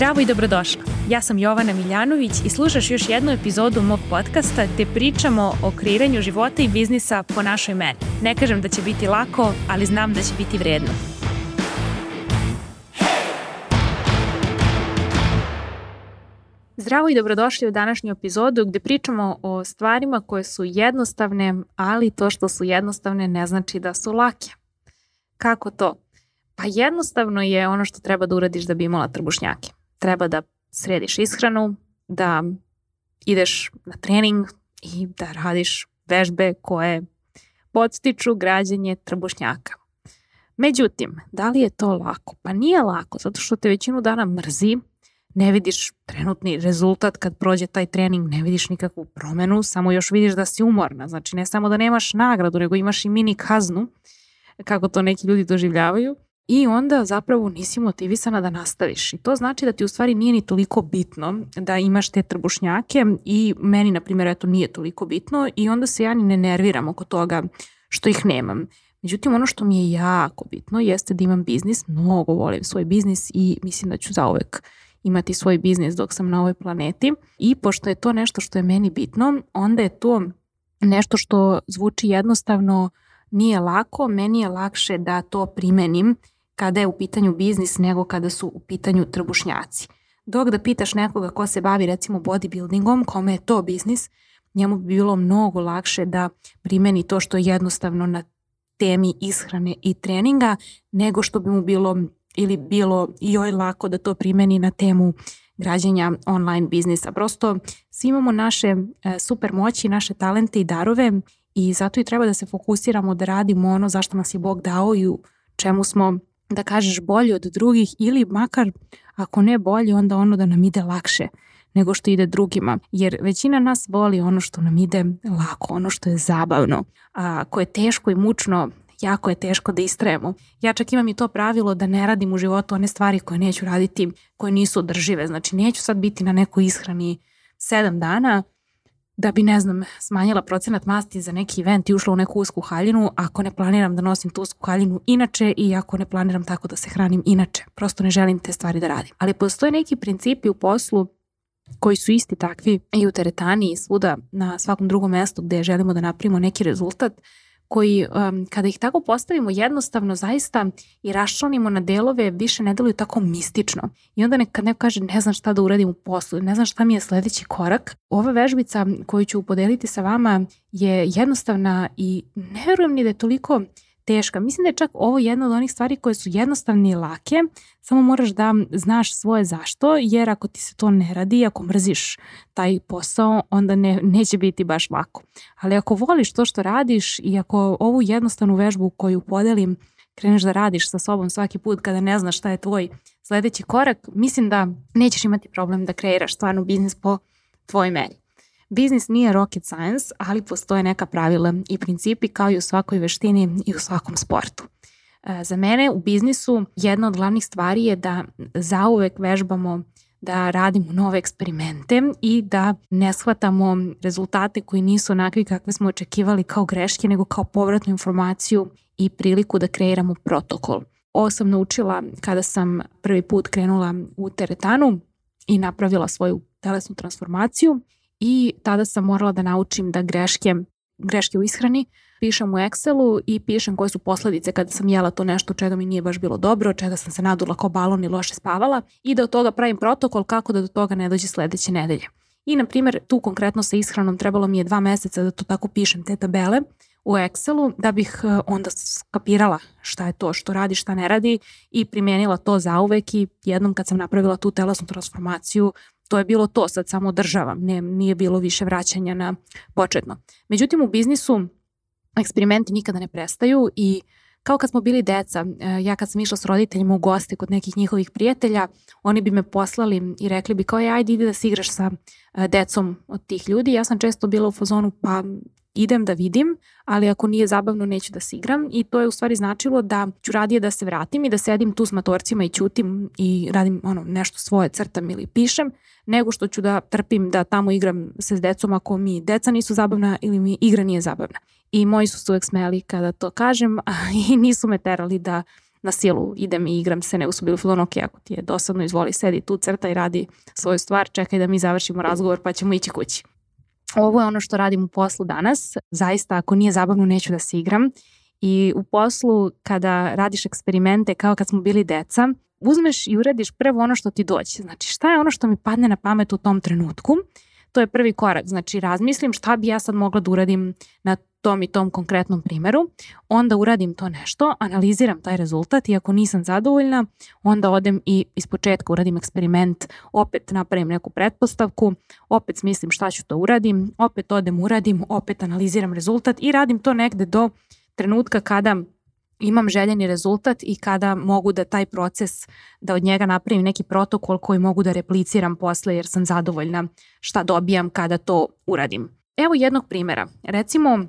Zdravo i dobrodošla. Ja sam Jovana Miljanović i slušaš još jednu epizodu mog podcasta gde pričamo o kreiranju života i biznisa po našoj meni. Ne kažem da će biti lako, ali znam da će biti vredno. Zdravo i dobrodošli u današnju epizodu gde pričamo o stvarima koje su jednostavne, ali to što su jednostavne ne znači da su lake. Kako to? Pa jednostavno je ono što treba da uradiš da bi imala trbušnjake. Treba da središ ishranu, da ideš na trening i da radiš vežbe koje podstiču građanje trbušnjaka. Međutim, da li je to lako? Pa nije lako, zato što te većinu dana mrzi, ne vidiš trenutni rezultat kad prođe taj trening, ne vidiš nikakvu promenu, samo još vidiš da si umorna. Znači ne samo da nemaš nagradu, nego imaš i mini kaznu, kako to neki ljudi doživljavaju i onda zapravo nisi motivisana da nastaviš. I to znači da ti u stvari nije ni toliko bitno da imaš te trbušnjake i meni, na primjer, eto, nije toliko bitno i onda se ja ni ne nerviram oko toga što ih nemam. Međutim, ono što mi je jako bitno jeste da imam biznis, mnogo volim svoj biznis i mislim da ću zauvek imati svoj biznis dok sam na ovoj planeti i pošto je to nešto što je meni bitno, onda je to nešto što zvuči jednostavno, nije lako, meni je lakše da to primenim kada je u pitanju biznis nego kada su u pitanju trbušnjaci. Dok da pitaš nekoga ko se bavi recimo bodybuildingom, kome je to biznis, njemu bi bilo mnogo lakše da primeni to što je jednostavno na temi ishrane i treninga, nego što bi mu bilo ili bilo joj lako da to primeni na temu građanja online biznisa. Prosto svi imamo naše e, super moći, naše talente i darove i zato i treba da se fokusiramo da radimo ono zašto nas je Bog dao i u čemu smo da kažeš bolje od drugih ili makar ako ne bolje onda ono da nam ide lakše nego što ide drugima. Jer većina nas voli ono što nam ide lako, ono što je zabavno. A ako je teško i mučno, jako je teško da istrajemo. Ja čak imam i to pravilo da ne radim u životu one stvari koje neću raditi, koje nisu održive. Znači neću sad biti na nekoj ishrani sedam dana da bi, ne znam, smanjila procenat masti za neki event i ušla u neku usku haljinu ako ne planiram da nosim tu usku haljinu inače i ako ne planiram tako da se hranim inače. Prosto ne želim te stvari da radim. Ali postoje neki principi u poslu koji su isti takvi i u teretani i svuda na svakom drugom mestu gde želimo da napravimo neki rezultat koji um, kada ih tako postavimo jednostavno zaista i raščlanimo na delove više ne deluju tako mistično. I onda kad neko kaže ne znam šta da uradim u poslu, ne znam šta mi je sledeći korak, ova vežbica koju ću podeliti sa vama je jednostavna i ne verujem ni da je toliko teška. Mislim da je čak ovo jedna od onih stvari koje su jednostavne i lake, samo moraš da znaš svoje zašto, jer ako ti se to ne radi, ako mrziš taj posao, onda ne, neće biti baš lako. Ali ako voliš to što radiš i ako ovu jednostavnu vežbu koju podelim kreneš da radiš sa sobom svaki put kada ne znaš šta je tvoj sledeći korak, mislim da nećeš imati problem da kreiraš stvarno biznis po tvojoj meri. Biznis nije rocket science, ali postoje neka pravila i principi kao i u svakoj veštini i u svakom sportu. E, za mene u biznisu jedna od glavnih stvari je da zauvek vežbamo da radimo nove eksperimente i da ne shvatamo rezultate koji nisu onakvi kakve smo očekivali kao greške, nego kao povratnu informaciju i priliku da kreiramo protokol. Ovo sam naučila kada sam prvi put krenula u teretanu i napravila svoju telesnu transformaciju i tada sam morala da naučim da greške, greške u ishrani pišem u Excelu i pišem koje su posledice kada sam jela to nešto čega mi nije baš bilo dobro, čega sam se nadula kao balon i loše spavala i da od toga pravim protokol kako da do toga ne dođe sledeće nedelje. I, na primjer, tu konkretno sa ishranom trebalo mi je dva meseca da to tako pišem, te tabele u Excelu, da bih e, onda skapirala šta je to što radi, šta ne radi i primijenila to zauvek i jednom kad sam napravila tu telesnu transformaciju, to je bilo to, sad samo državam, ne, nije bilo više vraćanja na početno. Međutim, u biznisu eksperimenti nikada ne prestaju i kao kad smo bili deca, e, ja kad sam išla s roditeljima u goste kod nekih njihovih prijatelja, oni bi me poslali i rekli bi kao je, ajde ide da se igraš sa e, decom od tih ljudi. Ja sam često bila u fazonu, pa idem da vidim, ali ako nije zabavno neću da se igram i to je u stvari značilo da ću radije da se vratim i da sedim tu s matorcima i ćutim i radim ono, nešto svoje, crtam ili pišem, nego što ću da trpim da tamo igram se s decom ako mi deca nisu zabavna ili mi igra nije zabavna. I moji su se uvek smeli kada to kažem i nisu me terali da na silu idem i igram se, nego su bili fulon, ok, ako ti je dosadno, izvoli, sedi tu, crta i radi svoju stvar, čekaj da mi završimo razgovor pa ćemo ići kući. Ovo je ono što radim u poslu danas. Zaista, ako nije zabavno, neću da se igram. I u poslu, kada radiš eksperimente, kao kad smo bili deca, uzmeš i uradiš prvo ono što ti dođe. Znači, šta je ono što mi padne na pamet u tom trenutku? To je prvi korak. Znači, razmislim šta bi ja sad mogla da uradim na tom i tom konkretnom primeru, onda uradim to nešto, analiziram taj rezultat i ako nisam zadovoljna, onda odem i iz početka uradim eksperiment, opet napravim neku pretpostavku, opet smislim šta ću to uradim, opet odem uradim, opet analiziram rezultat i radim to negde do trenutka kada imam željeni rezultat i kada mogu da taj proces, da od njega napravim neki protokol koji mogu da repliciram posle jer sam zadovoljna šta dobijam kada to uradim. Evo jednog primjera. Recimo,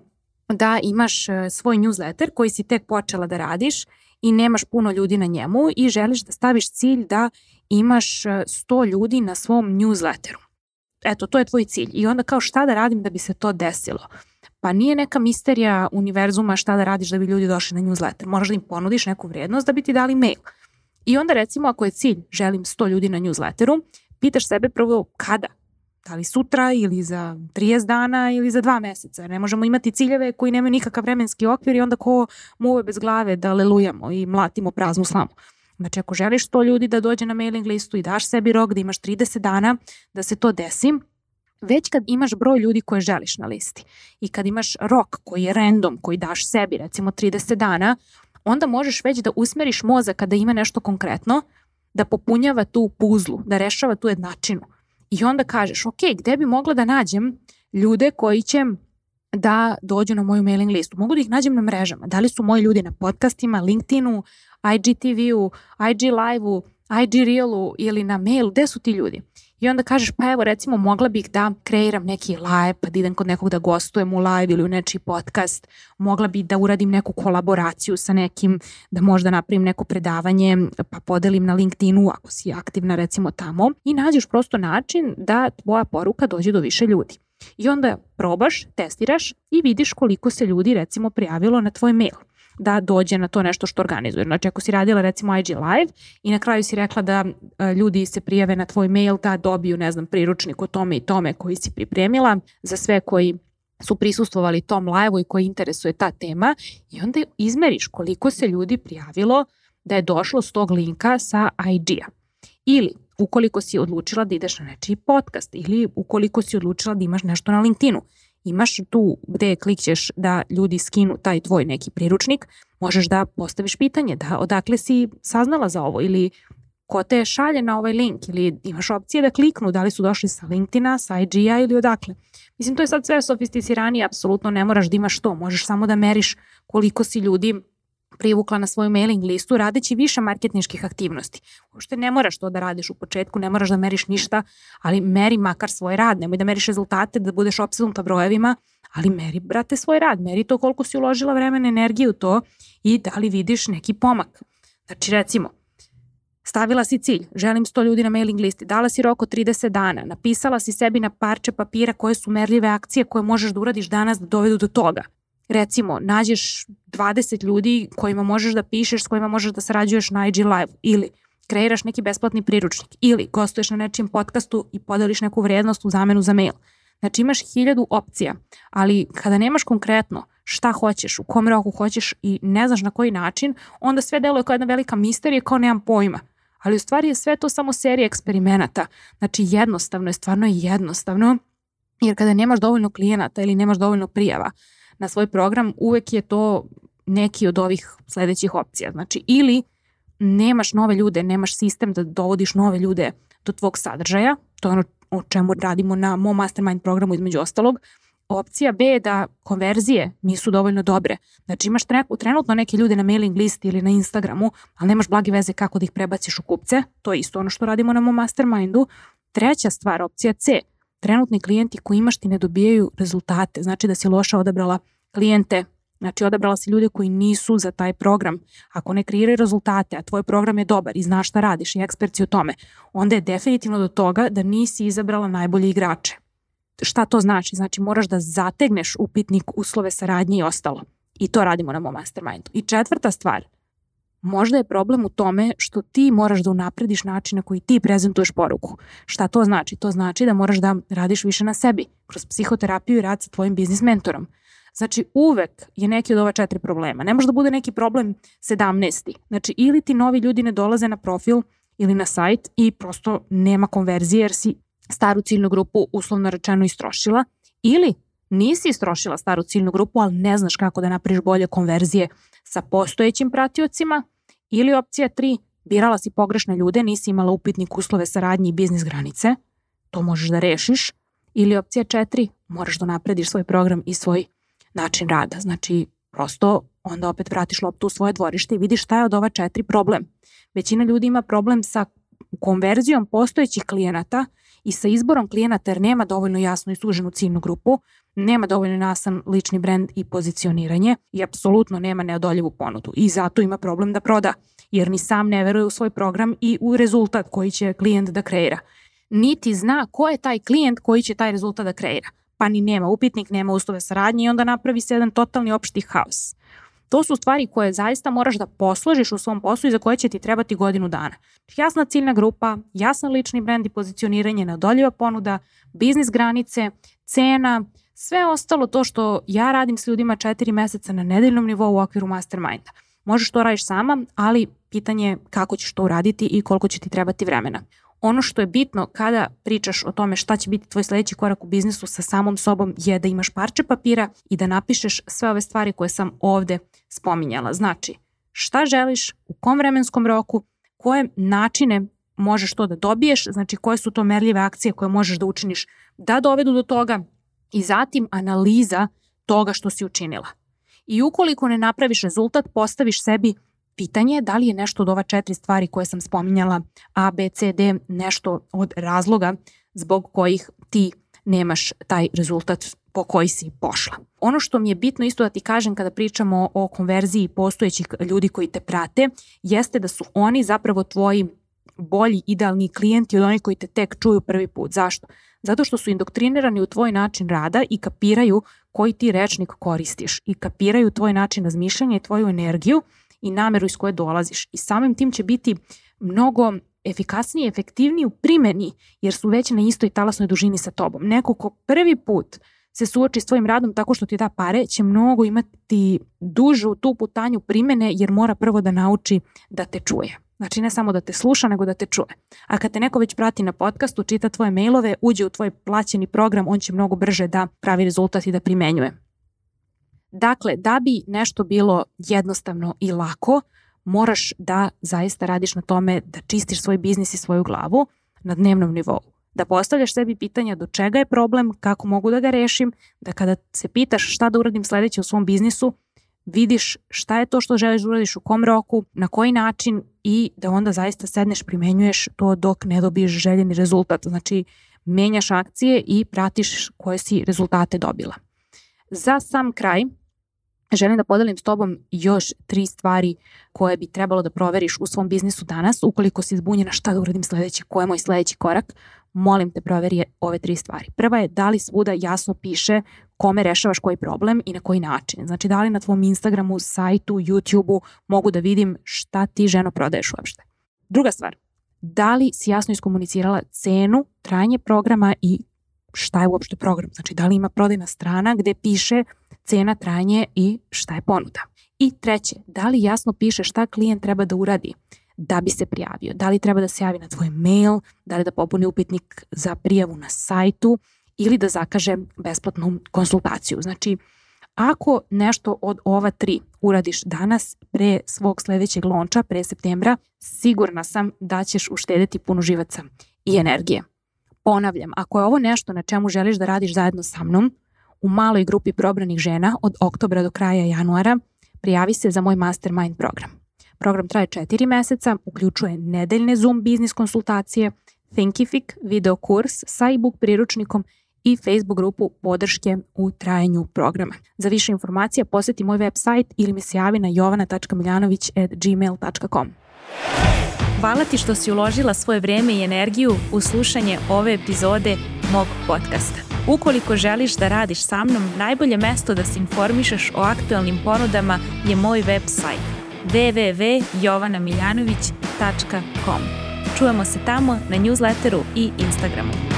da imaš e, svoj newsletter koji si tek počela da radiš i nemaš puno ljudi na njemu i želiš da staviš cilj da imaš 100 e, ljudi na svom newsletteru. Eto, to je tvoj cilj. I onda kao šta da radim da bi se to desilo? Pa nije neka misterija univerzuma šta da radiš da bi ljudi došli na newsletter. Moraš da im ponudiš neku vrijednost da bi ti dali mail. I onda recimo ako je cilj želim 100 ljudi na newsletteru, pitaš sebe prvo kada da li sutra ili za 30 dana ili za dva meseca. Ne možemo imati ciljeve koji nemaju nikakav vremenski okvir i onda ko muve bez glave da lelujemo i mlatimo praznu slamu. Znači ako želiš 100 ljudi da dođe na mailing listu i daš sebi rok da imaš 30 dana da se to desi, već kad imaš broj ljudi koje želiš na listi i kad imaš rok koji je random, koji daš sebi recimo 30 dana, onda možeš već da usmeriš mozak kada ima nešto konkretno, da popunjava tu puzlu, da rešava tu jednačinu I onda kažeš, ok, gde bi mogla da nađem ljude koji će da dođu na moju mailing listu. Mogu da ih nađem na mrežama. Da li su moji ljudi na podcastima, LinkedInu, IGTV-u, IG Live-u, IG Reel-u ili na mailu. Gde su ti ljudi? I onda kažeš, pa evo recimo mogla bih da kreiram neki live, pa da idem kod nekog da gostujem u live ili u nečiji podcast, mogla bih da uradim neku kolaboraciju sa nekim, da možda napravim neko predavanje, pa podelim na LinkedInu ako si aktivna recimo tamo. I nađeš prosto način da tvoja poruka dođe do više ljudi. I onda probaš, testiraš i vidiš koliko se ljudi recimo prijavilo na tvoj mail da dođe na to nešto što organizuje. Znači ako si radila recimo IG Live i na kraju si rekla da e, ljudi se prijave na tvoj mail da dobiju, ne znam, priručnik o tome i tome koji si pripremila za sve koji su prisustvovali tom live-u i koji interesuje ta tema i onda izmeriš koliko se ljudi prijavilo da je došlo s tog linka sa IG-a. Ili ukoliko si odlučila da ideš na nečiji podcast ili ukoliko si odlučila da imaš nešto na LinkedInu imaš tu gde klikćeš da ljudi skinu taj tvoj neki priručnik, možeš da postaviš pitanje da odakle si saznala za ovo ili ko te šalje na ovaj link ili imaš opcije da kliknu da li su došli sa LinkedIna, sa IG-a ili odakle. Mislim, to je sad sve sofisticiranije, apsolutno ne moraš da imaš to, možeš samo da meriš koliko si ljudi privukla na svoju mailing listu radeći više marketničkih aktivnosti. Uopšte ne moraš to da radiš u početku, ne moraš da meriš ništa, ali meri makar svoj rad, nemoj da meriš rezultate, da budeš obsednuta brojevima, ali meri, brate, svoj rad, meri to koliko si uložila vremena, energiju u to i da li vidiš neki pomak. Znači, recimo, Stavila si cilj, želim 100 ljudi na mailing listi, dala si rok od 30 dana, napisala si sebi na parče papira koje su merljive akcije koje možeš da uradiš danas da dovedu do toga recimo, nađeš 20 ljudi kojima možeš da pišeš, s kojima možeš da sarađuješ na IG Live ili kreiraš neki besplatni priručnik ili gostuješ na nečijem podcastu i podeliš neku vrednost u zamenu za mail. Znači imaš hiljadu opcija, ali kada nemaš konkretno šta hoćeš, u kom roku hoćeš i ne znaš na koji način, onda sve deluje kao jedna velika misterija, kao nemam pojma. Ali u stvari je sve to samo serija eksperimenata. Znači jednostavno je, stvarno je jednostavno, jer kada nemaš dovoljno klijenata ili nemaš dovoljno prijava, na svoj program, uvek je to neki od ovih sledećih opcija. Znači, ili nemaš nove ljude, nemaš sistem da dovodiš nove ljude do tvog sadržaja, to je ono o čemu radimo na mom mastermind programu između ostalog, Opcija B je da konverzije nisu dovoljno dobre. Znači imaš trenutno neke ljude na mailing listi ili na Instagramu, ali nemaš blage veze kako da ih prebaciš u kupce. To je isto ono što radimo na mom mastermindu. Treća stvar, opcija C, trenutni klijenti koji imaš ti ne dobijaju rezultate, znači da si loša odabrala klijente, znači odabrala si ljude koji nisu za taj program. Ako ne kreiraju rezultate, a tvoj program je dobar i znaš šta radiš i ekspert si o tome, onda je definitivno do toga da nisi izabrala najbolje igrače. Šta to znači? Znači moraš da zategneš upitnik uslove saradnje i ostalo. I to radimo na mom mastermindu. I četvrta stvar, Možda je problem u tome što ti moraš da unaprediš način na koji ti prezentuješ poruku. Šta to znači? To znači da moraš da radiš više na sebi, kroz psihoterapiju i rad sa tvojim biznis mentorom. Znači uvek je neki od ova četiri problema. Ne može da bude neki problem 17. Znači ili ti novi ljudi ne dolaze na profil ili na sajt i prosto nema konverzije jer si staru ciljnu grupu uslovno rečeno istrošila ili nisi istrošila staru ciljnu grupu, ali ne znaš kako da napriš bolje konverzije sa postojećim pratiocima ili opcija 3, birala si pogrešne ljude, nisi imala upitnik uslove saradnje i biznis granice, to možeš da rešiš, ili opcija 4, moraš da naprediš svoj program i svoj način rada. Znači, prosto onda opet vratiš loptu u svoje dvorište i vidiš šta je od ova četiri problem. Većina ljudi ima problem sa konverzijom postojećih klijenata i sa izborom klijenata jer nema dovoljno jasno i suženu ciljnu grupu, nema dovoljno jasan lični brend i pozicioniranje i apsolutno nema neodoljivu ponudu i zato ima problem da proda jer ni sam ne veruje u svoj program i u rezultat koji će klijent da kreira. Niti zna ko je taj klijent koji će taj rezultat da kreira pa ni nema upitnik, nema uslove saradnje i onda napravi se jedan totalni opšti haos. To su stvari koje zaista moraš da posložiš u svom poslu i za koje će ti trebati godinu dana. Jasna ciljna grupa, jasan lični brend i pozicioniranje, neodoljiva ponuda, biznis granice, cena, sve ostalo to što ja radim s ljudima četiri meseca na nedeljnom nivou u okviru masterminda. Možeš to radiš sama, ali pitanje je kako ćeš to uraditi i koliko će ti trebati vremena ono što je bitno kada pričaš o tome šta će biti tvoj sledeći korak u biznisu sa samom sobom je da imaš parče papira i da napišeš sve ove stvari koje sam ovde spominjala. Znači, šta želiš, u kom vremenskom roku, koje načine možeš to da dobiješ, znači koje su to merljive akcije koje možeš da učiniš da dovedu do toga i zatim analiza toga što si učinila. I ukoliko ne napraviš rezultat, postaviš sebi Pitanje je da li je nešto od ova četiri stvari koje sam spominjala A, B, C, D nešto od razloga zbog kojih ti nemaš taj rezultat po koji si pošla. Ono što mi je bitno isto da ti kažem kada pričamo o konverziji postojećih ljudi koji te prate, jeste da su oni zapravo tvoji bolji, idealni klijenti od onih koji te tek čuju prvi put. Zašto? Zato što su indoktrinirani u tvoj način rada i kapiraju koji ti rečnik koristiš i kapiraju tvoj način razmišljanja i tvoju energiju i nameru iz koje dolaziš. I samim tim će biti mnogo efikasniji i efektivniji u primeni jer su već na istoj talasnoj dužini sa tobom. Neko ko prvi put se suoči s tvojim radom tako što ti da pare, će mnogo imati dužu tu putanju primene jer mora prvo da nauči da te čuje. Znači ne samo da te sluša, nego da te čuje. A kad te neko već prati na podcastu, čita tvoje mailove, uđe u tvoj plaćeni program, on će mnogo brže da pravi rezultat i da primenjuje. Dakle, da bi nešto bilo jednostavno i lako, moraš da zaista radiš na tome da čistiš svoj biznis i svoju glavu na dnevnom nivou. Da postavljaš sebi pitanja do čega je problem, kako mogu da ga rešim, da kada se pitaš šta da uradim sledeće u svom biznisu, vidiš šta je to što želiš da uradiš u kom roku, na koji način i da onda zaista sedneš, primenjuješ to dok ne dobiješ željeni rezultat. Znači, menjaš akcije i pratiš koje si rezultate dobila. Za sam kraj, želim da podelim s tobom još tri stvari koje bi trebalo da proveriš u svom biznisu danas. Ukoliko si zbunjena šta da uradim sledeće, ko je moj sledeći korak, molim te proveri ove tri stvari. Prva je da li svuda jasno piše kome rešavaš koji problem i na koji način. Znači da li na tvom Instagramu, sajtu, YouTubeu mogu da vidim šta ti ženo prodaješ uopšte. Druga stvar, da li si jasno iskomunicirala cenu, trajanje programa i šta je uopšte program. Znači da li ima prodajna strana gde piše cena, trajanje i šta je ponuda. I treće, da li jasno piše šta klijent treba da uradi da bi se prijavio. Da li treba da se javi na tvoj mail, da li da popuni upitnik za prijavu na sajtu ili da zakaže besplatnu konsultaciju. Znači, ako nešto od ova tri uradiš danas pre svog sledećeg lonča, pre septembra, sigurna sam da ćeš uštedeti puno živaca i energije. Ponavljam, ako je ovo nešto na čemu želiš da radiš zajedno sa mnom, u maloj grupi probranih žena od oktobra do kraja januara prijavi se za moj mastermind program. Program traje 4 meseca, uključuje nedeljne Zoom biznis konsultacije, Thinkific video kurs sa e-book priručnikom i Facebook grupu podrške u trajanju programa. Za više informacija poseti moj website ili mi se javi na jovana.miljanović.gmail.com Hvala ti što si uložila svoje vreme i energiju u slušanje ove epizode mog podcasta. Ukoliko želiš da radiš sa mnom, najbolje mesto da se informišeš o aktualnim ponudama je moj website www.jovanamiljanović.com. Čujemo se tamo na newsletteru i Instagramu.